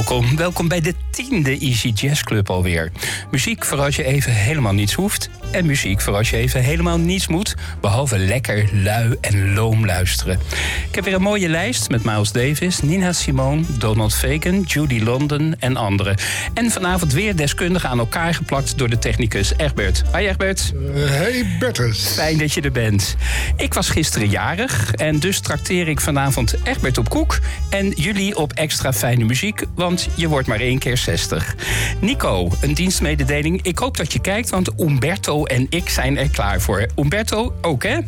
Welkom, welkom bij de tiende Easy Jazz Club alweer. Muziek voor als je even helemaal niets hoeft. En muziek voor als je even helemaal niets moet. Behalve lekker, lui en loom luisteren. Ik heb weer een mooie lijst met Miles Davis, Nina Simone, Donald Fagan, Judy London en anderen. En vanavond weer deskundigen aan elkaar geplakt door de technicus Egbert. Hi Egbert. Uh, hey Bertus. Fijn dat je er bent. Ik was gisteren jarig en dus trakteer ik vanavond Egbert op koek. En jullie op extra fijne muziek want je wordt maar één keer 60. Nico, een dienstmededeling. Ik hoop dat je kijkt, want Umberto en ik zijn er klaar voor. Umberto, ook hè?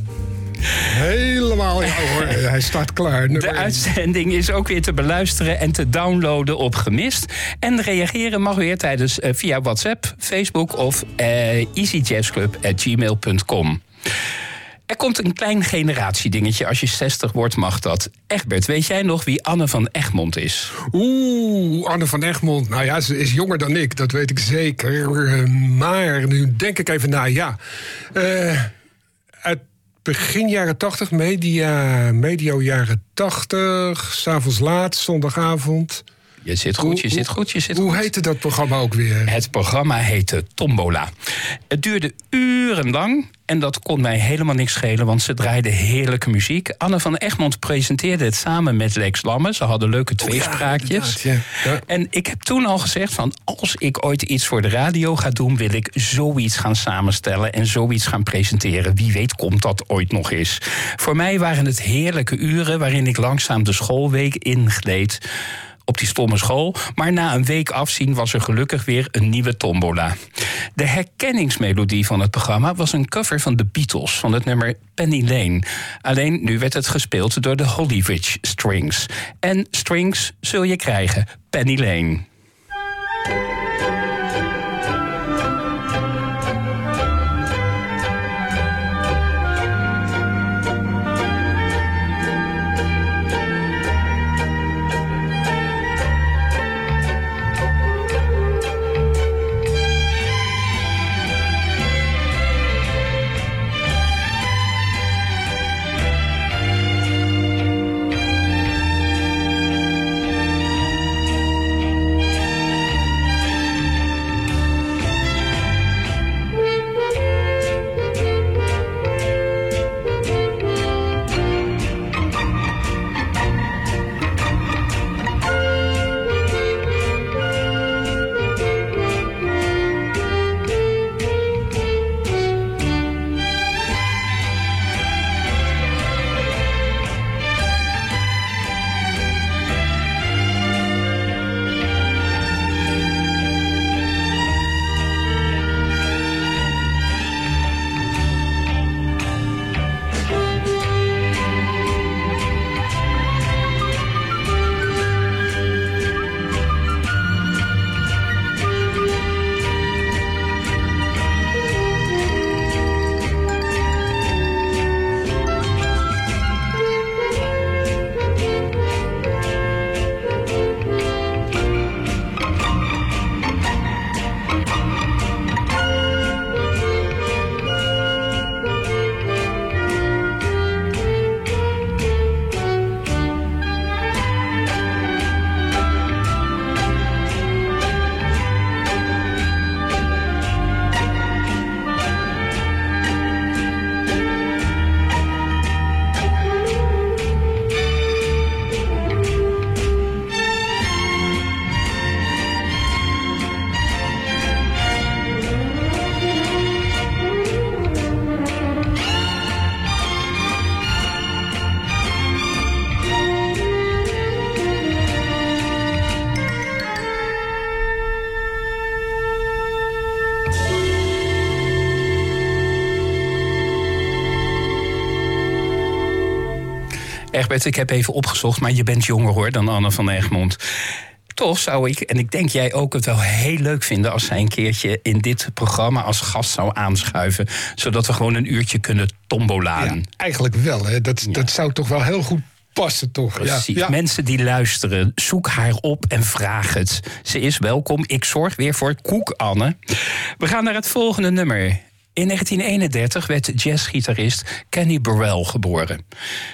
Helemaal, ja hoor. Hij staat klaar. de uitzending is ook weer te beluisteren en te downloaden op Gemist. En reageren mag weer tijdens uh, via WhatsApp, Facebook of uh, easyjazzclub.gmail.com. Er komt een klein generatiedingetje. Als je 60 wordt, mag dat. Egbert, weet jij nog wie Anne van Egmond is? Oeh, Anne van Egmond. Nou ja, ze is jonger dan ik, dat weet ik zeker. Eh, maar nu denk ik even na, ja. Uh, uit begin jaren 80, media, medio jaren 80, s'avonds laat, zondagavond. Je zit goed, je zit goed, je zit Hoe goed. heette dat programma ook weer? Het programma heette Tombola. Het duurde urenlang en dat kon mij helemaal niks schelen, want ze draaide heerlijke muziek. Anne van Egmond presenteerde het samen met Lex Lamme. Ze hadden leuke tweespraakjes. ja, ja. En ik heb toen al gezegd van als ik ooit iets voor de radio ga doen, wil ik zoiets gaan samenstellen en zoiets gaan presenteren. Wie weet komt dat ooit nog eens. Voor mij waren het heerlijke uren waarin ik langzaam de schoolweek ingleed op die stomme school. Maar na een week afzien was er gelukkig weer een nieuwe tombola. De herkenningsmelodie van het programma was een cover van de Beatles van het nummer Penny Lane. Alleen nu werd het gespeeld door de Hollywood Strings. En strings zul je krijgen, Penny Lane. Egbert, ik heb even opgezocht, maar je bent jonger hoor dan Anne van Egmond. Toch zou ik, en ik denk jij ook het wel heel leuk vinden als zij een keertje in dit programma als gast zou aanschuiven. Zodat we gewoon een uurtje kunnen tombolaan. Ja, eigenlijk wel, hè. Dat, Ja. dat zou toch wel heel goed passen, toch? Precies. Ja, ja. Mensen die luisteren, zoek haar op en vraag het. Ze is welkom. Ik zorg weer voor koek, Anne. We gaan naar het volgende nummer. In 1931 werd jazzgitarist Kenny Burrell geboren.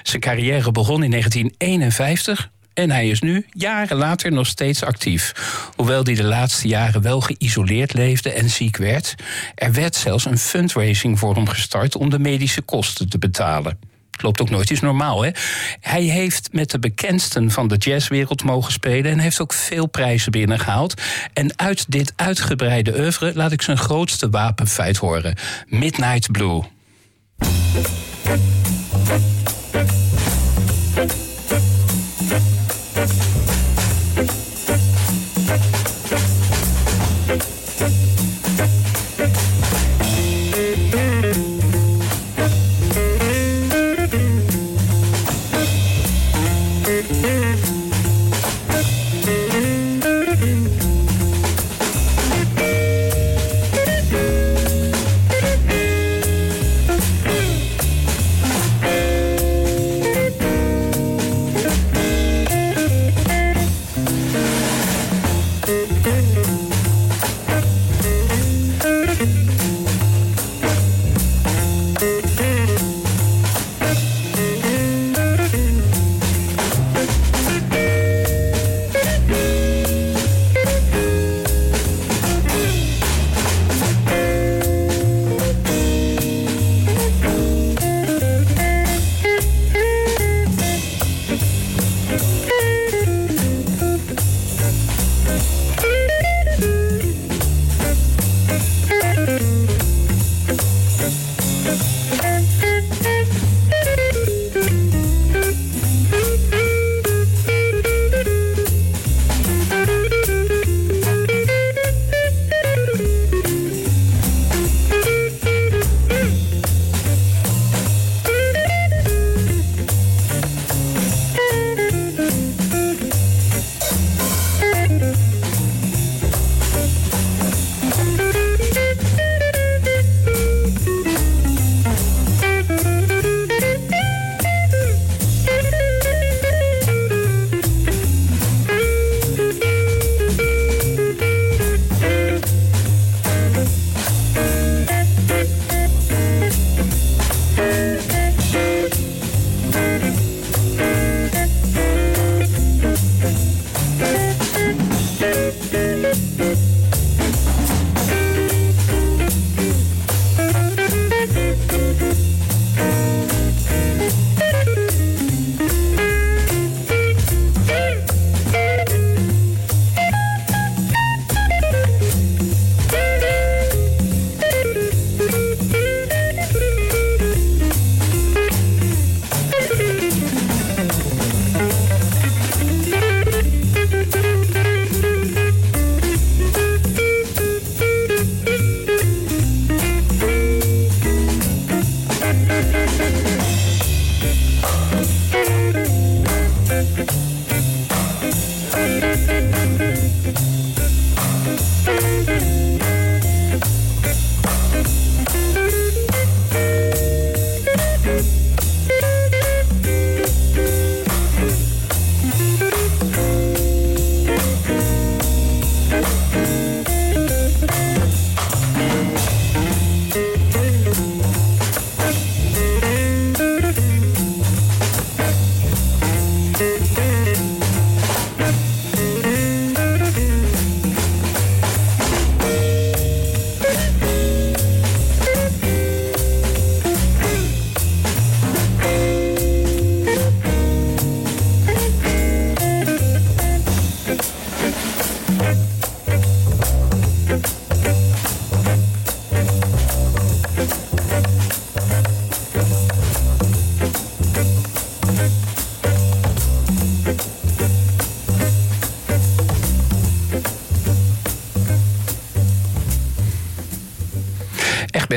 Zijn carrière begon in 1951 En hij is nu, jaren later, nog steeds actief. Hoewel hij de laatste jaren wel geïsoleerd leefde en ziek werd. Er werd zelfs een fundraising voor hem gestart om de medische kosten te betalen. Loopt ook nooit iets normaal, hè? Hij heeft met de bekendsten van de jazzwereld mogen spelen... en heeft ook veel prijzen binnengehaald. En uit dit uitgebreide oeuvre laat ik zijn grootste wapenfeit horen. Midnight Blue.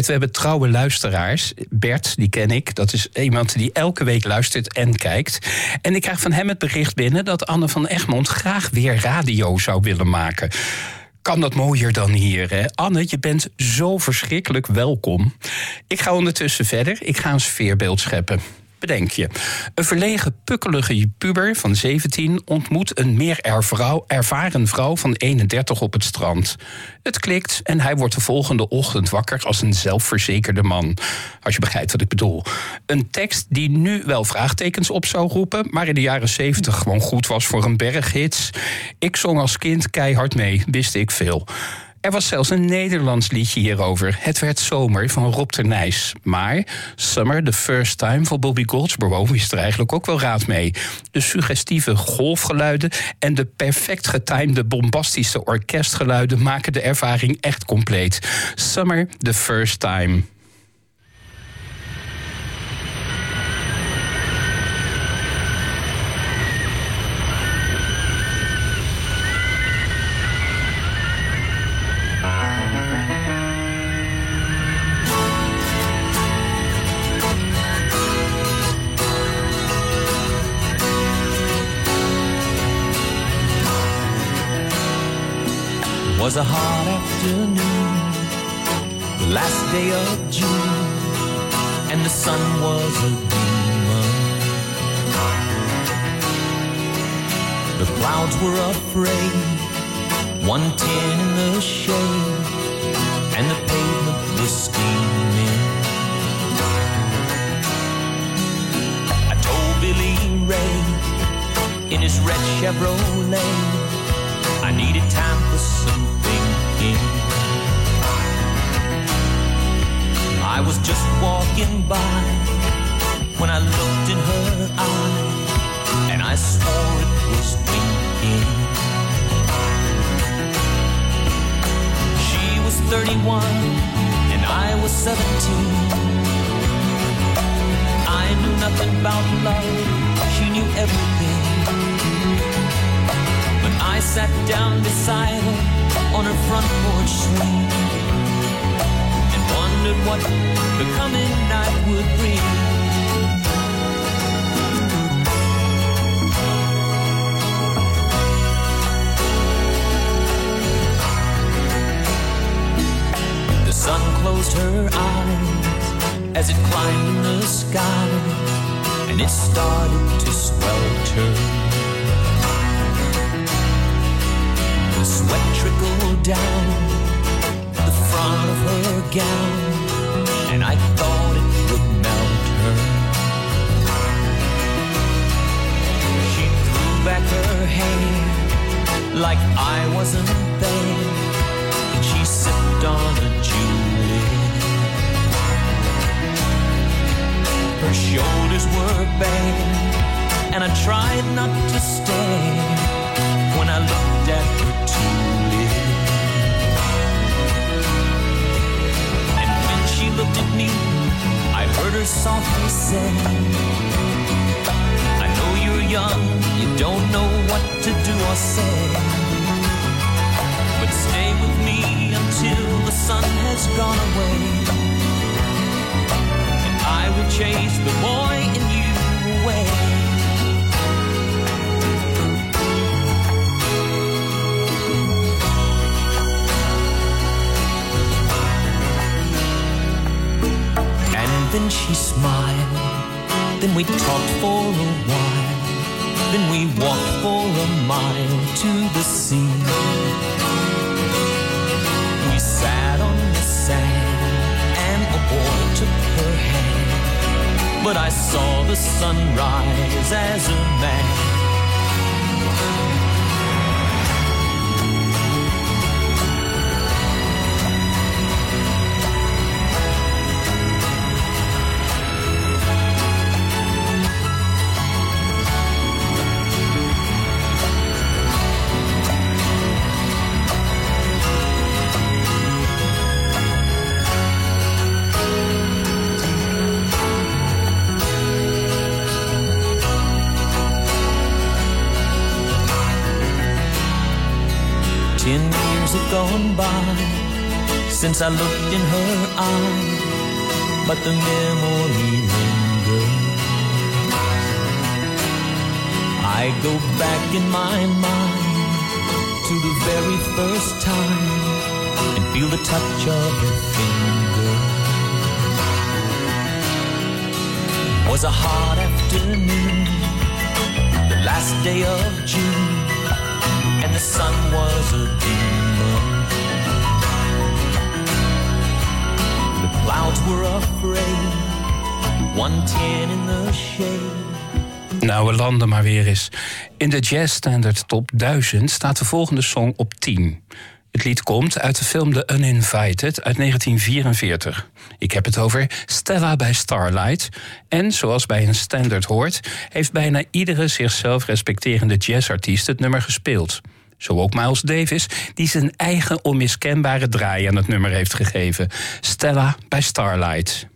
We hebben trouwe luisteraars. Bert, die ken ik. Dat is iemand die elke week luistert en kijkt. En ik krijg van hem het bericht binnen dat Anne van Egmond graag weer radio zou willen maken. Kan dat mooier dan hier, hè? Anne, je bent zo verschrikkelijk welkom. Ik ga ondertussen verder. Ik ga een sfeerbeeld scheppen. Bedenk je. Een verlegen, pukkelige puber van 17 ontmoet een meer ervaren vrouw van 31 op het strand. Het klikt en hij wordt de volgende ochtend wakker als een zelfverzekerde man. Als je begrijpt wat ik bedoel. Een tekst die nu wel vraagtekens op zou roepen, maar in de jaren 70 gewoon goed was voor een berghits. Ik zong als kind keihard mee, wist ik veel. Er was zelfs een Nederlands liedje hierover. Het werd Zomer van Rob Ternijs. Maar Summer, the first time van Bobby Goldsboro wist er eigenlijk ook wel raad mee. De suggestieve golfgeluiden en de perfect getimede bombastische orkestgeluiden maken de ervaring echt compleet. Summer, the first time. Was a hot afternoon, the last day of June, and the sun was a demon. The clouds were afraid, one tin in the shade, and the pavement was steaming. I told Billy Ray in his red Chevrolet I needed time I was just walking by when I looked in her eye and I swore it was winking. She was 31 and I was 17. I knew nothing about love, she knew everything. I sat down beside her on her front porch swing wondered what the coming night would bring. The sun closed her eyes as it climbed in the sky and it started to swelter. The sweat trickled down the front of her gown, and I thought it would melt her. She threw back her hair like I wasn't sunrise as a man. Gone by since I looked in her eye, but the memory lingers. I go back in my mind to the very first time and feel the touch of her finger. was a hot afternoon, the last day of June, sun was a demon. The clouds were afraid, 110 in the shade. Nou, we landen maar weer eens. In de Jazz Standard Top 1000 staat de volgende song op 10. Het lied komt uit de film The Uninvited uit 1944. Ik heb het over Stella bij Starlight. En zoals bij een standard hoort, heeft bijna iedere zichzelf respecterende jazzartiest het nummer gespeeld. Zo ook Miles Davis, die zijn eigen onmiskenbare draai aan het nummer heeft gegeven. Stella bij Starlight.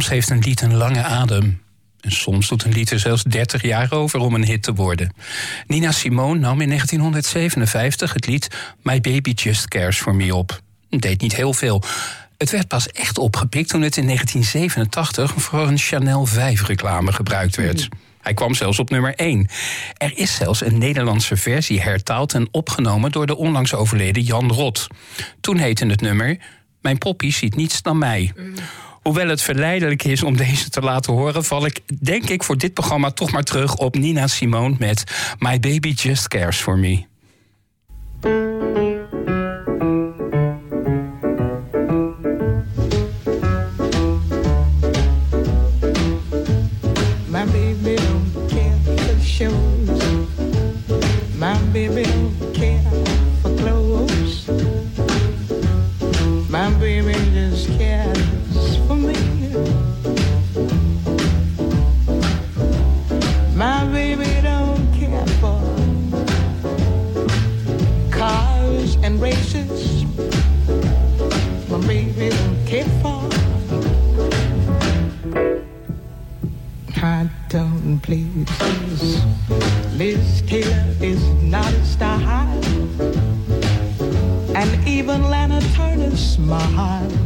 Soms heeft een lied een lange adem. En soms doet een lied er zelfs 30 jaar over om een hit te worden. Nina Simone nam in 1957 het lied My Baby Just Cares For Me op. Deed niet heel veel. Het werd pas echt opgepikt toen het in 1987 voor een Chanel 5 reclame gebruikt werd. Hij kwam zelfs op nummer 1. Er is zelfs een Nederlandse versie hertaald en opgenomen door de onlangs overleden Jan Rot. Toen heette het nummer Mijn poppy ziet niets dan mij. Hoewel het verleidelijk is om deze te laten horen, val ik denk ik voor dit programma toch maar terug op Nina Simone met My Baby Just Cares For Me. Tone places. Liz Taylor is not a style, and even Lana Turner smile.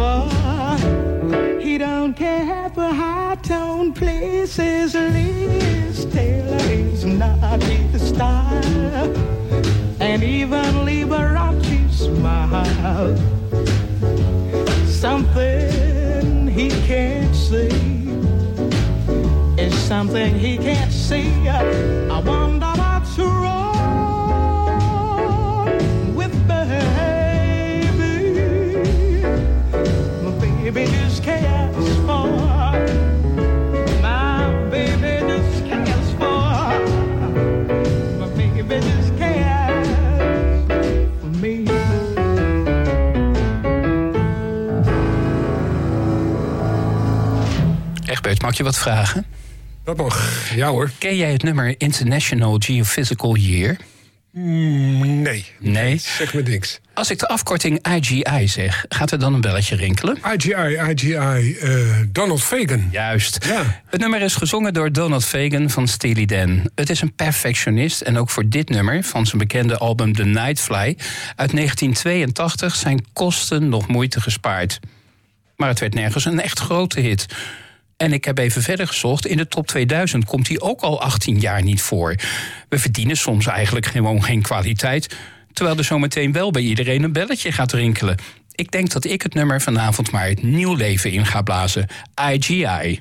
For. He don't care for high tone places. Liz Taylor is not his style, and even Liberace smile. Something he can't see is something he can't see. I wonder mag ik je wat vragen? Dat mag. Ja hoor. Ken jij het nummer International Geophysical Year? Mm, nee. Nee. Zeg me niks. Als ik de afkorting IGI zeg, gaat er dan een belletje rinkelen? IGI, IGI, eh, Donald Fagan. Juist. Ja. Het nummer is gezongen door Donald Fagan van Steely Dan. Het is een perfectionist en ook voor dit nummer van zijn bekende album The Nightfly uit 1982 zijn kosten nog moeite gespaard. Maar het werd nergens een echt grote hit. En ik heb even verder gezocht. In de top 2000 komt hij ook al 18 jaar niet voor. We verdienen soms eigenlijk gewoon geen kwaliteit. Terwijl er zometeen wel bij iedereen een belletje gaat rinkelen. Ik denk dat ik het nummer vanavond maar het nieuw leven in ga blazen. IGI.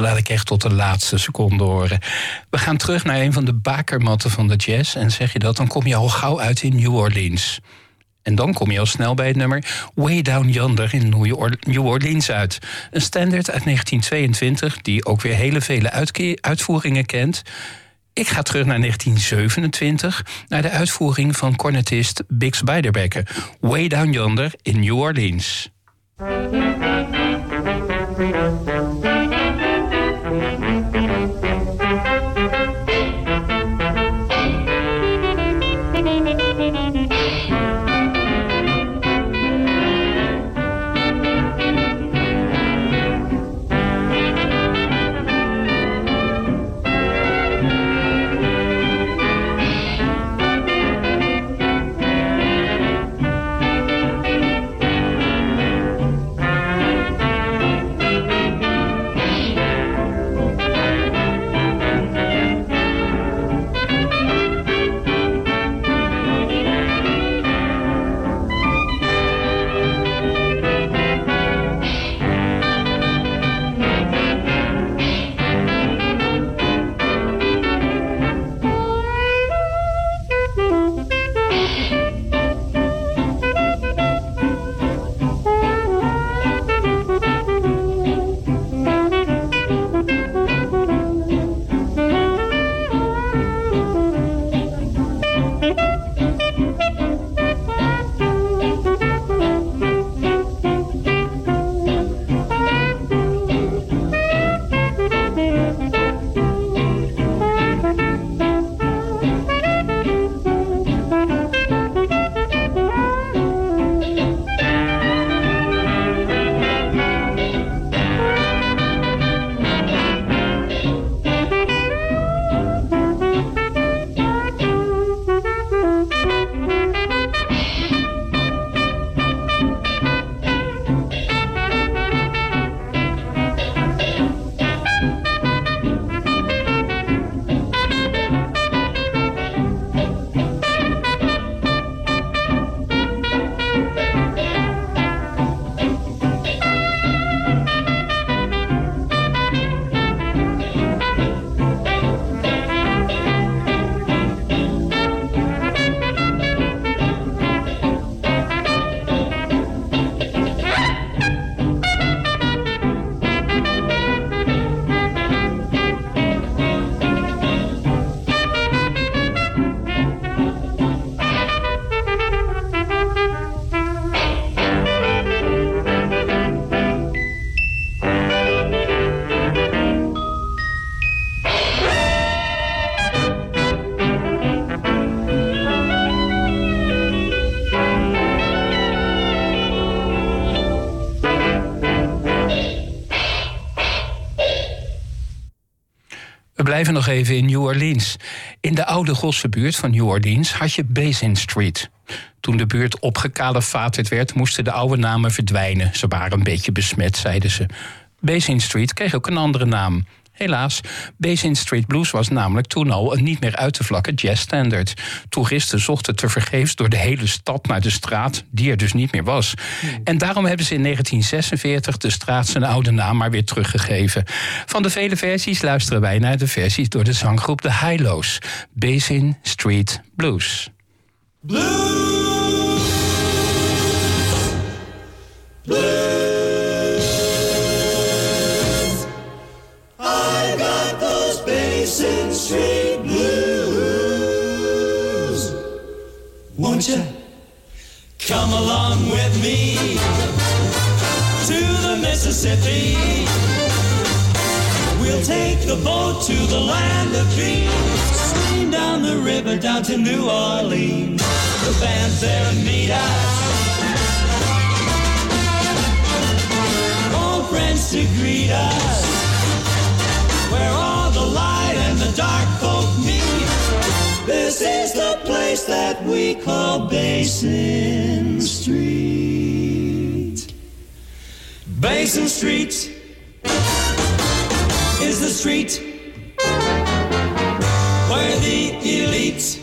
Laat ik echt tot de laatste seconde horen. We gaan terug naar een van de bakermatten van de jazz. En zeg je dat, dan kom je al gauw uit in New Orleans. En dan kom je al snel bij het nummer Way Down Yonder in New Orleans uit. Een standard uit 1922 die ook weer hele vele uitvoeringen kent. Ik ga terug naar 1927, naar de uitvoering van cornetist Bix Beiderbecke. Way Down Yonder in New Orleans. Blijven nog even in New Orleans. In de oude Gossenbuurt van New Orleans had je Basin Street. Toen de buurt opgekalefaterd werd, moesten de oude namen verdwijnen. Ze waren een beetje besmet, zeiden ze. Basin Street kreeg ook een andere naam. Helaas, Basin Street Blues was namelijk toen al een niet meer uit te vlakken jazzstandard. Toeristen zochten tevergeefs door de hele stad naar de straat, die er dus niet meer was. En daarom hebben ze in 1946 de straat zijn oude naam maar weer teruggegeven. Van de vele versies luisteren wij naar de versies door de zanggroep de Highlows. Basin Street Blues. Blues. Blues. Won't you come along with me to the Mississippi? We'll take the boat to the land of dreams, steam down the river down to New Orleans. The band's there to meet us. Old friends to greet us. Where all the light and the dark. This is the place that we call Basin Street. Basin Street is the street where the elite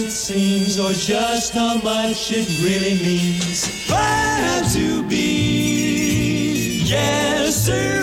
it seems or just how much it really means. Glad to be, yes, sirree,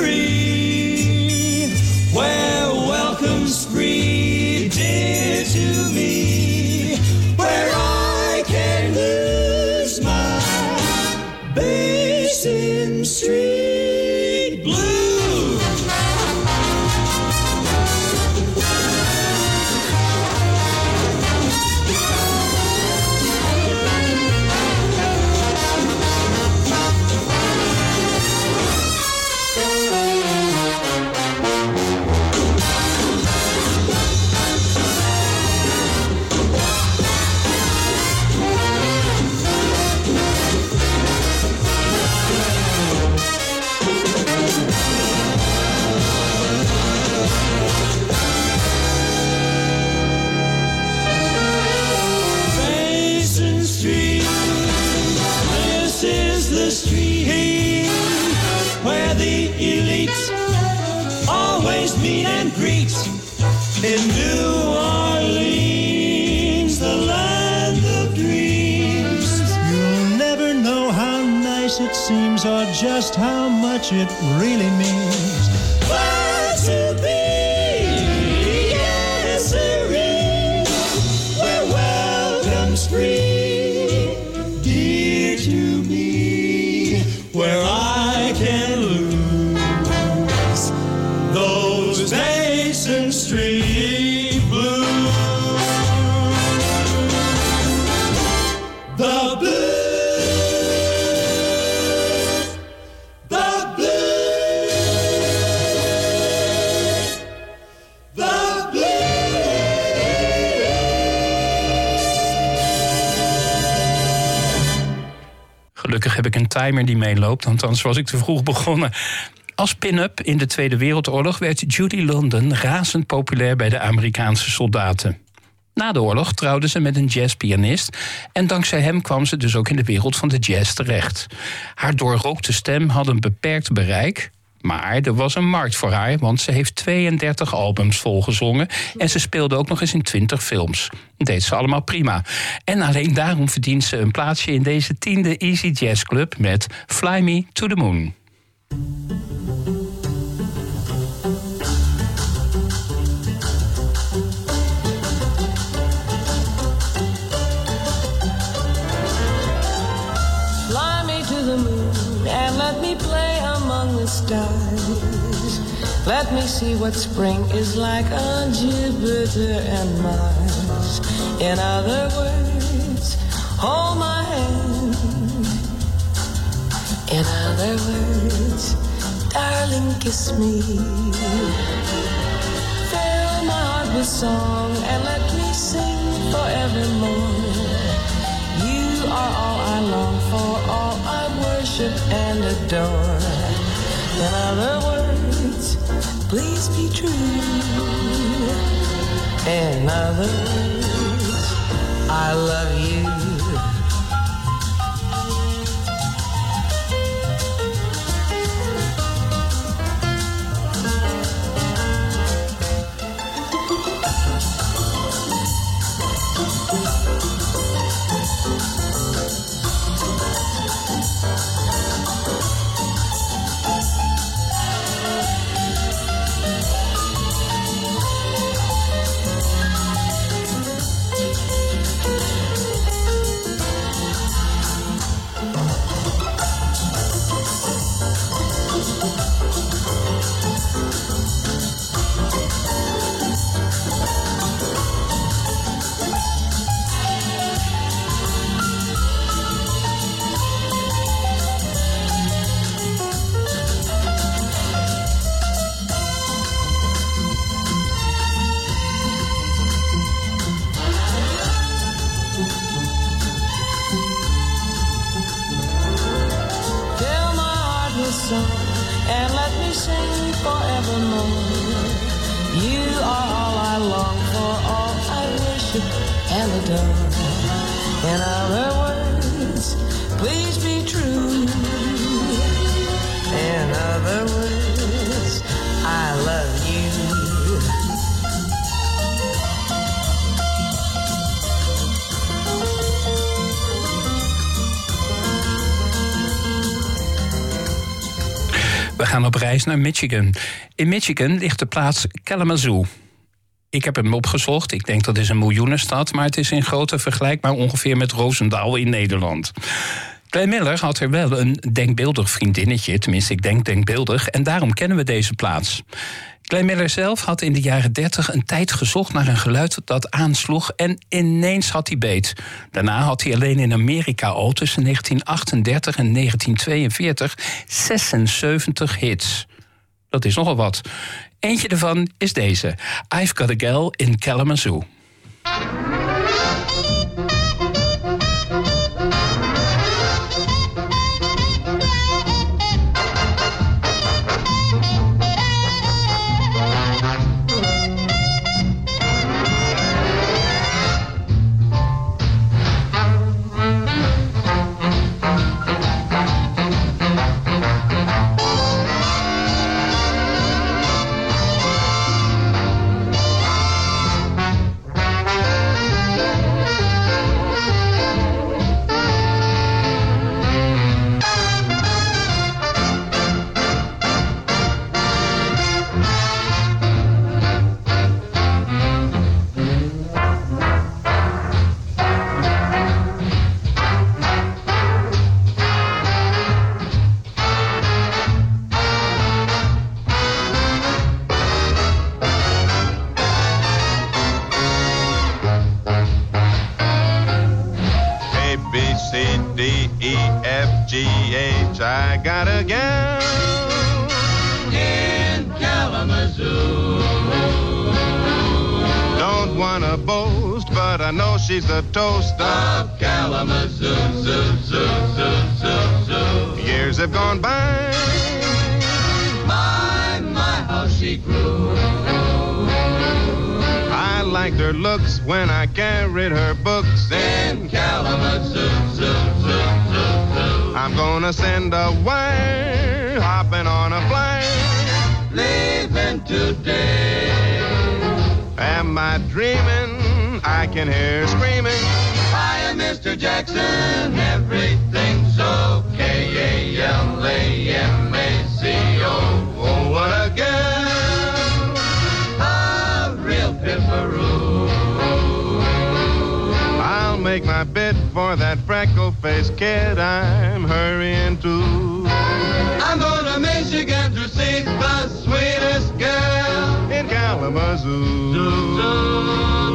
much it really means. Glad to be, yes, sirree, where welcome's free, dear to me, where I can lose those Basin Street timer die meeloopt, anders was ik te vroeg begonnen. Als pin-up in de Tweede Wereldoorlog werd Judy London razend populair bij de Amerikaanse soldaten. Na de oorlog trouwde ze met een jazzpianist en dankzij hem kwam ze dus ook in de wereld van de jazz terecht. Haar doorrookte stem had een beperkt bereik, maar er was een markt voor haar, want ze heeft 32 albums volgezongen en ze speelde ook nog eens in 20 films. Dat deed ze allemaal prima. En alleen daarom verdient ze een plaatsje in deze tiende Easy Jazz Club met Fly Me to the Moon. Stars. Let me see what spring is like on Jupiter and Mars. In other words, hold my hand. In other words, darling, kiss me. Fill my heart with song and let me sing forevermore. You are all I long for, all I worship and adore. In other words, please be true. In other words, I love you. Reis naar Michigan. In Michigan ligt de plaats Kalamazoo. Ik heb hem opgezocht. Ik denk dat is een miljoenenstad, maar het is in grootte vergelijkbaar ongeveer met Roosendaal in Nederland. Klein Miller had er wel een denkbeeldig vriendinnetje, tenminste ik denk denkbeeldig, en daarom kennen we deze plaats. Klein Miller zelf had in de jaren 30 een tijd gezocht naar een geluid dat aansloeg en ineens had hij beet. Daarna had hij alleen in Amerika al tussen 1938 en 1942 76 hits. Dat is nogal wat. Eentje daarvan is deze: I've Got a Gal in Kalamazoo. Years have gone by. My, my, how she grew. I liked her looks when I carried her books. In Kalamazoo. Zoo, zoo, zoo, zoo. I'm gonna send a wire, hopping on a flyer. Leaving today. Am I dreaming? I can hear screaming. Mr. Jackson. Everything's okay. A-L-A-M-A-C-O. Oh, what a gal! A real pimperoo. I'll make my bid for that freckle-faced kid I'm hurrying to. I'm going to Michigan to see the sweetest girl. In Kalamazoo. Zoo, zoo, zoo,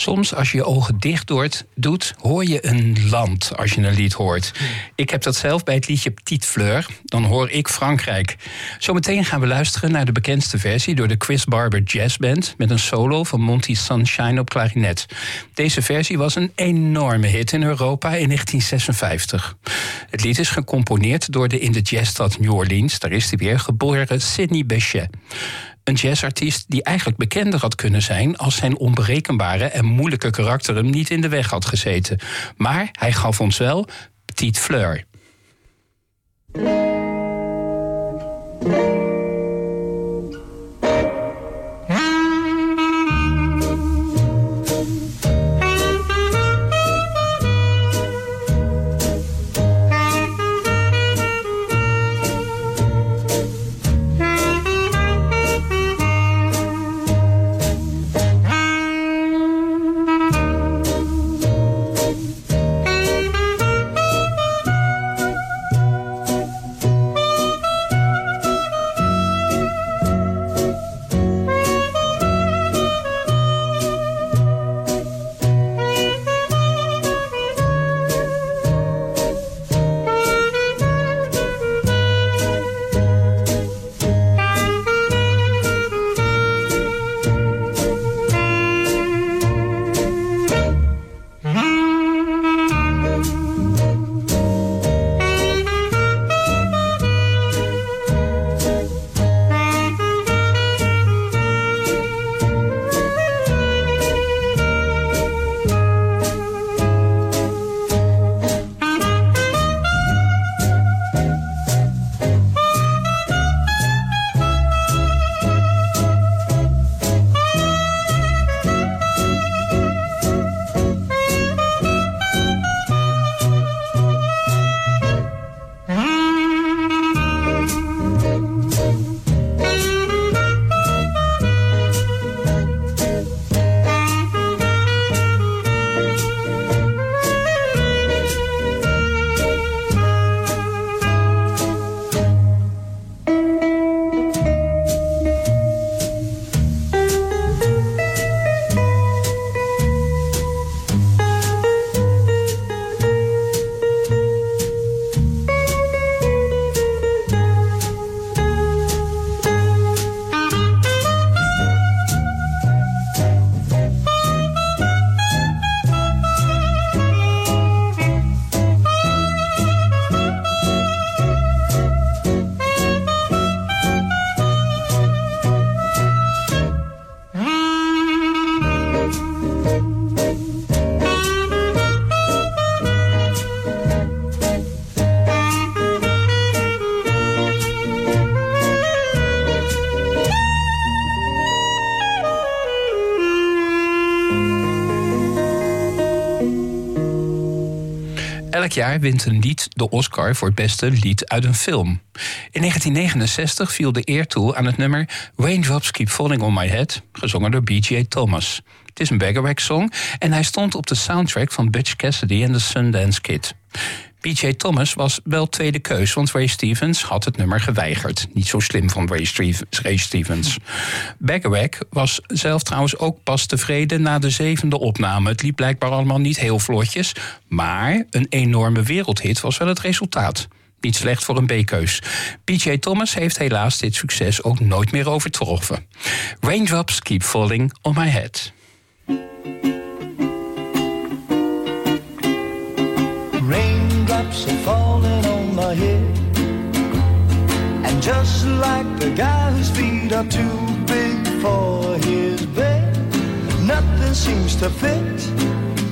Soms als je je ogen dicht doet, hoor je een land als je een lied hoort. Ik heb dat zelf bij het liedje Petite Fleur. Dan hoor ik Frankrijk. Zometeen gaan we luisteren naar de bekendste versie door de Chris Barber Jazz Band met een solo van Monty Sunshine op klarinet. Deze versie was een enorme hit in Europa in 1956. Het lied is gecomponeerd door de in de jazzstad New Orleans, daar is hij weer, geboren Sidney Bechet. Een jazzartiest die eigenlijk bekender had kunnen zijn als zijn onberekenbare en moeilijke karakter hem niet in de weg had gezeten. Maar hij gaf ons wel Petite Fleur. Elk jaar wint een lied de Oscar voor het beste lied uit een film. In 1969 viel de eer toe aan het nummer Raindrops Keep Falling on My Head, gezongen door B.J. Thomas. Het is een Baggerwack-song en hij stond op de soundtrack van Butch Cassidy en The Sundance Kid. B.J. Thomas was wel tweede keus, want Ray Stevens had het nummer geweigerd. Niet zo slim van Ray, Stevens. Ray was zelf trouwens ook pas tevreden na de zevende opname. Het liep blijkbaar allemaal niet heel vlotjes, maar een enorme wereldhit was wel het resultaat. Niet slecht voor een B-keus. B.J. Thomas heeft helaas dit succes ook nooit meer overtroffen. Raindrops keep falling on my head. Raindrops are falling on my head. And just like the guy whose feet are too big for his bed, nothing seems to fit.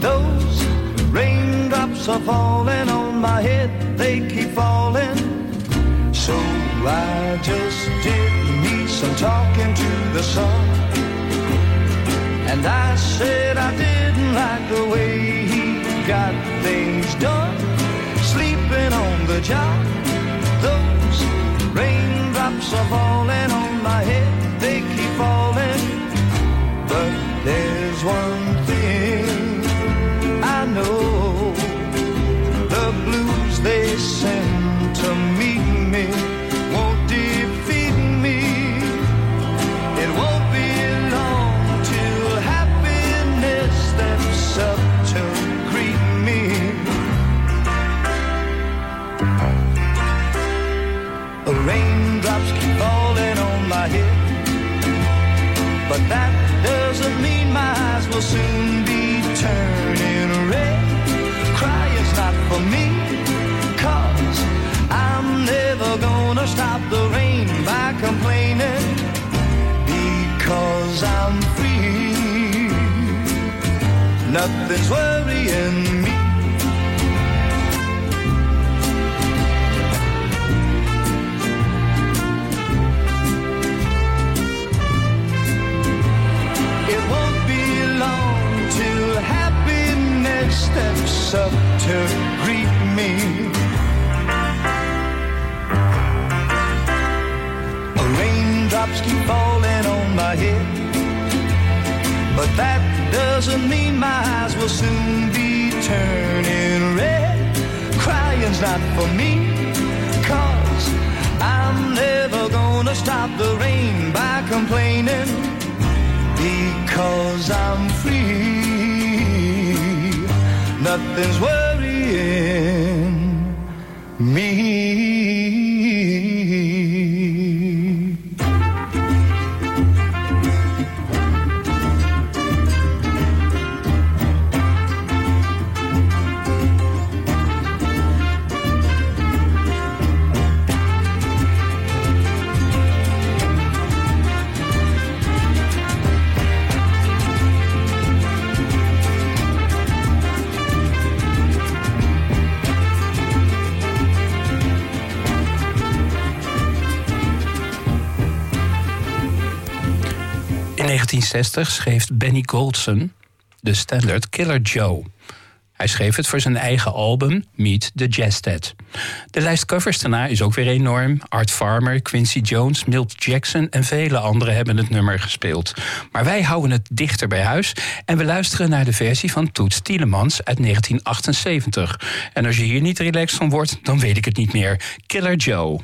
Those raindrops are falling on my head, they keep falling. So I just did me some talking to the sun. And I said I didn't like the way he got things done. Sleeping on the job, those raindrops are falling on my head, they keep falling. But there's one Nothing's worrying me. It won't be long till happiness steps up to greet me. Raindrops keep falling on my head, but that doesn't mean my eyes will soon be turning red. Crying's not for me, cause I'm never gonna stop the rain by complaining because I'm free. Nothing's worrying me. 1960 schreef Benny Goldson de standard Killer Joe. Hij schreef het voor zijn eigen album Meet the Jazz. De lijst covers daarna is ook weer enorm. Art Farmer, Quincy Jones, Milt Jackson en vele anderen hebben het nummer gespeeld. Maar wij houden het dichter bij huis en we luisteren naar de versie van Toets Tielemans uit 1978. En als je hier niet relaxed van wordt, dan weet ik het niet meer. Killer Joe.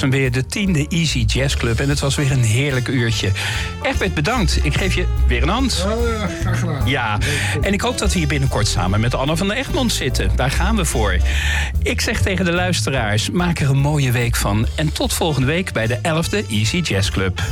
Was hem weer, de tiende Easy Jazz Club. En het was weer een heerlijk uurtje. Egbert, bedankt. Ik geef je weer een hand. Oh, ja, graag gedaan. Ja, en ik hoop dat we hier binnenkort samen met Anne van der Egmond zitten. Daar gaan we voor. Ik zeg tegen de luisteraars, maak er een mooie week van. En tot volgende week bij de 11e Easy Jazz Club.